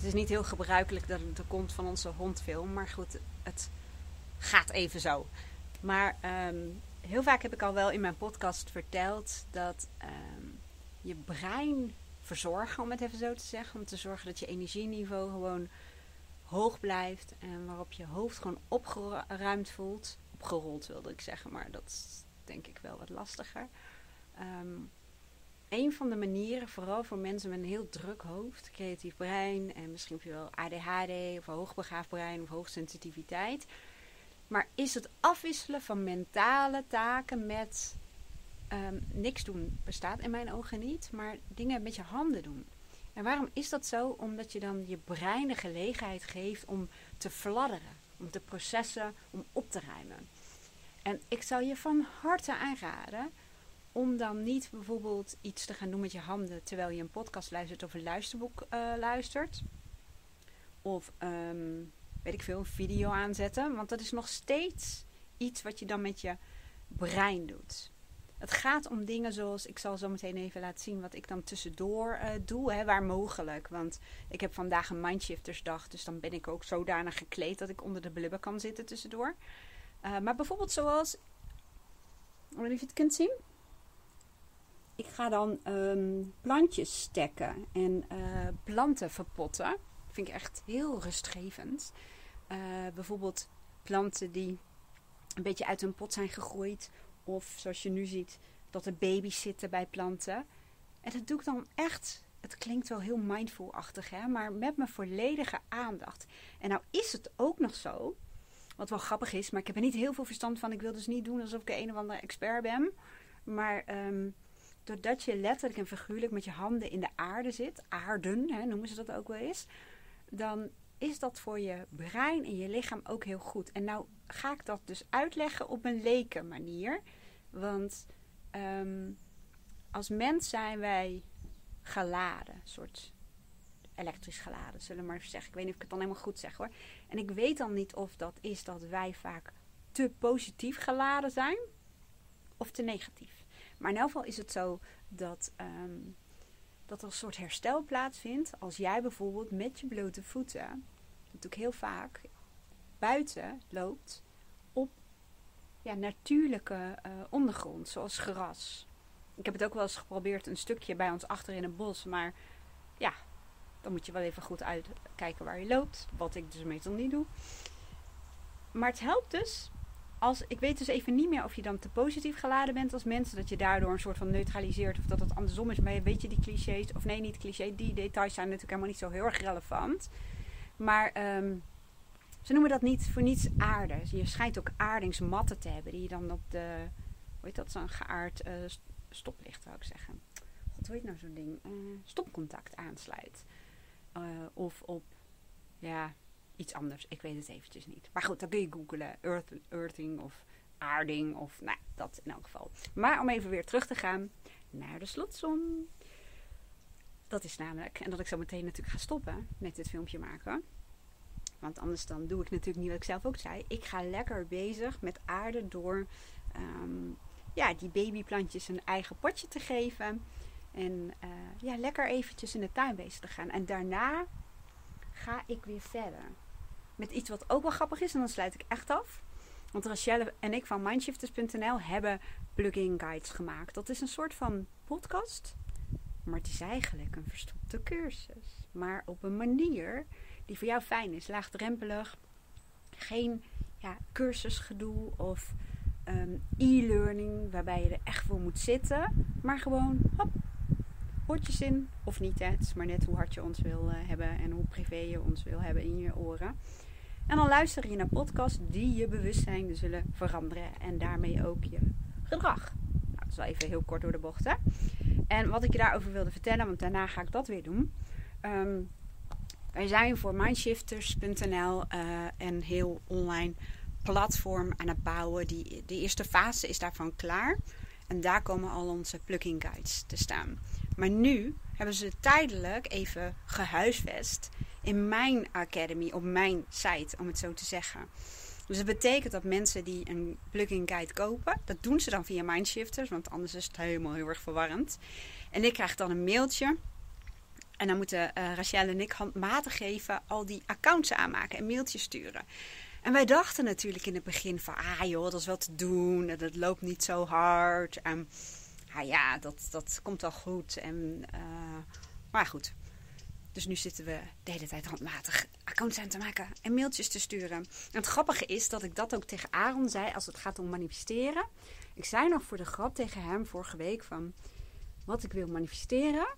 Het is niet heel gebruikelijk dat het de kont van onze hond film, maar goed, het gaat even zo. Maar ehm, heel vaak heb ik al wel in mijn podcast verteld dat ehm, je brein verzorgen, om het even zo te zeggen, om te zorgen dat je energieniveau gewoon hoog blijft en waarop je hoofd gewoon opgeruimd voelt. Opgerold wilde ik zeggen, maar dat is denk ik wel wat lastiger. Um, een van de manieren, vooral voor mensen met een heel druk hoofd, creatief brein en misschien wel ADHD of hoogbegaafd brein of hoogsensitiviteit. Maar is het afwisselen van mentale taken met ehm, niks doen bestaat in mijn ogen niet, maar dingen met je handen doen. En waarom is dat zo? Omdat je dan je brein de gelegenheid geeft om te fladderen, om te processen, om op te ruimen. En ik zou je van harte aanraden om dan niet bijvoorbeeld iets te gaan doen met je handen terwijl je een podcast luistert of een luisterboek uh, luistert. Of um, weet ik veel, een video aanzetten. Want dat is nog steeds iets wat je dan met je brein doet. Het gaat om dingen zoals, ik zal zo meteen even laten zien wat ik dan tussendoor uh, doe, hè, waar mogelijk. Want ik heb vandaag een Mindshiftersdag, dus dan ben ik ook zodanig gekleed dat ik onder de blubber kan zitten tussendoor. Uh, maar bijvoorbeeld zoals, ik weet niet of je het kunt zien. Ik ga dan um, plantjes stekken en uh, planten verpotten. Vind ik echt heel rustgevend. Uh, bijvoorbeeld planten die een beetje uit hun pot zijn gegroeid. Of zoals je nu ziet, dat er baby's zitten bij planten. En dat doe ik dan echt. Het klinkt wel heel mindful-achtig, hè? maar met mijn volledige aandacht. En nou is het ook nog zo, wat wel grappig is, maar ik heb er niet heel veel verstand van. Ik wil dus niet doen alsof ik een of andere expert ben. Maar um, doordat je letterlijk en figuurlijk met je handen in de aarde zit, aarden hè, noemen ze dat ook wel eens, dan is dat voor je brein en je lichaam ook heel goed. En nou ga ik dat dus uitleggen op een leken manier. Want um, als mens zijn wij geladen, een soort elektrisch geladen, zullen we maar even zeggen. Ik weet niet of ik het dan helemaal goed zeg hoor. En ik weet dan niet of dat is dat wij vaak te positief geladen zijn of te negatief. Maar in elk geval is het zo dat, um, dat er een soort herstel plaatsvindt als jij bijvoorbeeld met je blote voeten, ik heel vaak, buiten loopt op ja, natuurlijke uh, ondergrond, zoals gras. Ik heb het ook wel eens geprobeerd een stukje bij ons achter in het bos, maar ja, dan moet je wel even goed uitkijken waar je loopt, wat ik dus meestal niet doe. Maar het helpt dus als, ik weet dus even niet meer of je dan te positief geladen bent als mensen. Dat je daardoor een soort van neutraliseert. Of dat het andersom is. Maar weet je die clichés. Of nee, niet cliché. Die details zijn natuurlijk helemaal niet zo heel erg relevant. Maar um, ze noemen dat niet voor niets aarde. Je schijnt ook aardingsmatten te hebben. Die je dan op de. Hoe heet dat? Zo'n geaard uh, stoplicht zou ik zeggen. God, hoe heet nou zo'n ding? Uh, stopcontact aansluit. Uh, of op. Ja, iets anders. Ik weet het eventjes niet. Maar goed, dan kun je googlen. Earth, earthing of aarding of nou, dat in elk geval. Maar om even weer terug te gaan naar de slotsom. Dat is namelijk, en dat ik zo meteen natuurlijk ga stoppen met dit filmpje maken. Want anders dan doe ik natuurlijk niet wat ik zelf ook zei. Ik ga lekker bezig met aarde door um, ja, die babyplantjes een eigen potje te geven. En uh, ja, lekker eventjes in de tuin bezig te gaan. En daarna ga ik weer verder met iets wat ook wel grappig is. En dan sluit ik echt af. Want Rachelle en ik van Mindshifters.nl hebben plugin guides gemaakt. Dat is een soort van podcast. Maar het is eigenlijk een verstopte cursus. Maar op een manier die voor jou fijn is. Laagdrempelig. Geen ja, cursusgedoe of um, e-learning waarbij je er echt voor moet zitten. Maar gewoon hop, oortjes in. Of niet, hè. het maar net hoe hard je ons wil uh, hebben en hoe privé je ons wil hebben in je oren. En dan luister je naar podcasts die je bewustzijn zullen veranderen. En daarmee ook je gedrag. Nou, dat is wel even heel kort door de bocht, hè. En wat ik je daarover wilde vertellen, want daarna ga ik dat weer doen. Um, wij zijn voor mindshifters.nl uh, een heel online platform aan het bouwen. Die, de eerste fase is daarvan klaar. En daar komen al onze plugin guides te staan. Maar nu hebben ze tijdelijk even gehuisvest in mijn academy, op mijn site, om het zo te zeggen. Dus dat betekent dat mensen die een plugin guide kopen, dat doen ze dan via Mindshifters, want anders is het helemaal heel erg verwarrend. En ik krijg dan een mailtje En dan moeten uh, Rachel en ik handmatig geven al die accounts aanmaken en mailtjes sturen. En wij dachten natuurlijk in het begin van, ah joh, dat is wel te doen. En dat loopt niet zo hard. En ah ja, dat, dat komt wel goed. En, uh, maar goed. Dus nu zitten we de hele tijd handmatig accounts aan te maken en mailtjes te sturen. En het grappige is dat ik dat ook tegen Aaron zei als het gaat om manifesteren. Ik zei nog voor de grap tegen hem vorige week van... Wat ik wil manifesteren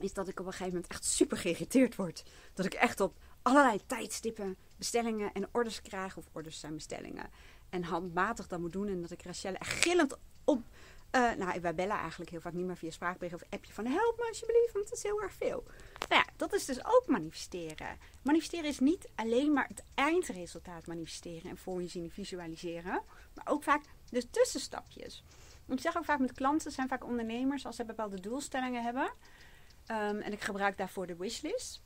is dat ik op een gegeven moment echt super geïrriteerd word. Dat ik echt op allerlei tijdstippen bestellingen en orders krijg. Of orders zijn bestellingen. En handmatig dat moet doen. En dat ik Rachel echt gillend op... Uh, nou, wij bellen eigenlijk heel vaak niet meer via spraakbericht of appje van help me alsjeblieft, want het is heel erg veel. Nou ja, dat is dus ook manifesteren. Manifesteren is niet alleen maar het eindresultaat manifesteren en voor je zien visualiseren, maar ook vaak de tussenstapjes. Ik zeg ook vaak met klanten, zijn vaak ondernemers, als ze bepaalde doelstellingen hebben. Um, en ik gebruik daarvoor de wishlist.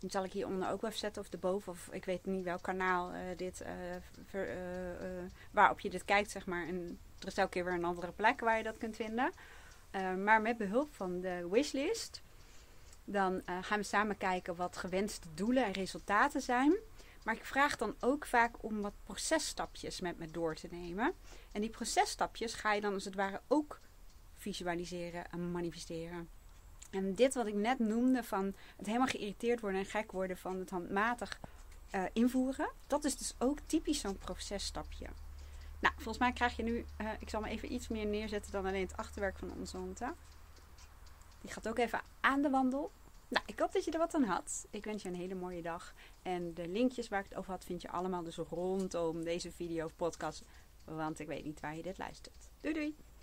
Die zal ik hieronder ook wel even zetten of erboven. Of ik weet niet welk kanaal uh, dit, uh, ver, uh, waarop je dit kijkt, zeg maar. En er is elke keer weer een andere plek waar je dat kunt vinden. maar met behulp van de wishlist, dan gaan we samen kijken wat gewenste doelen en resultaten zijn. Maar ik vraag dan ook vaak om wat processtapjes met me door te nemen. En die processtapjes ga je dan als het ware ook visualiseren en manifesteren. En dit wat ik net noemde van het helemaal geïrriteerd worden en gek worden van het handmatig uh, invoeren, dat is dus ook typisch zo'n processtapje. Nou, volgens mij krijg je nu, uh, ik zal me even iets meer neerzetten dan alleen het achterwerk van onze hond. Die gaat ook even aan de wandel. Nou, ik hoop dat je er wat aan had. Ik wens je een hele mooie dag. En de linkjes waar ik het over had, vind je allemaal dus rondom deze video of podcast. Want ik weet niet waar je dit luistert. Doei doei!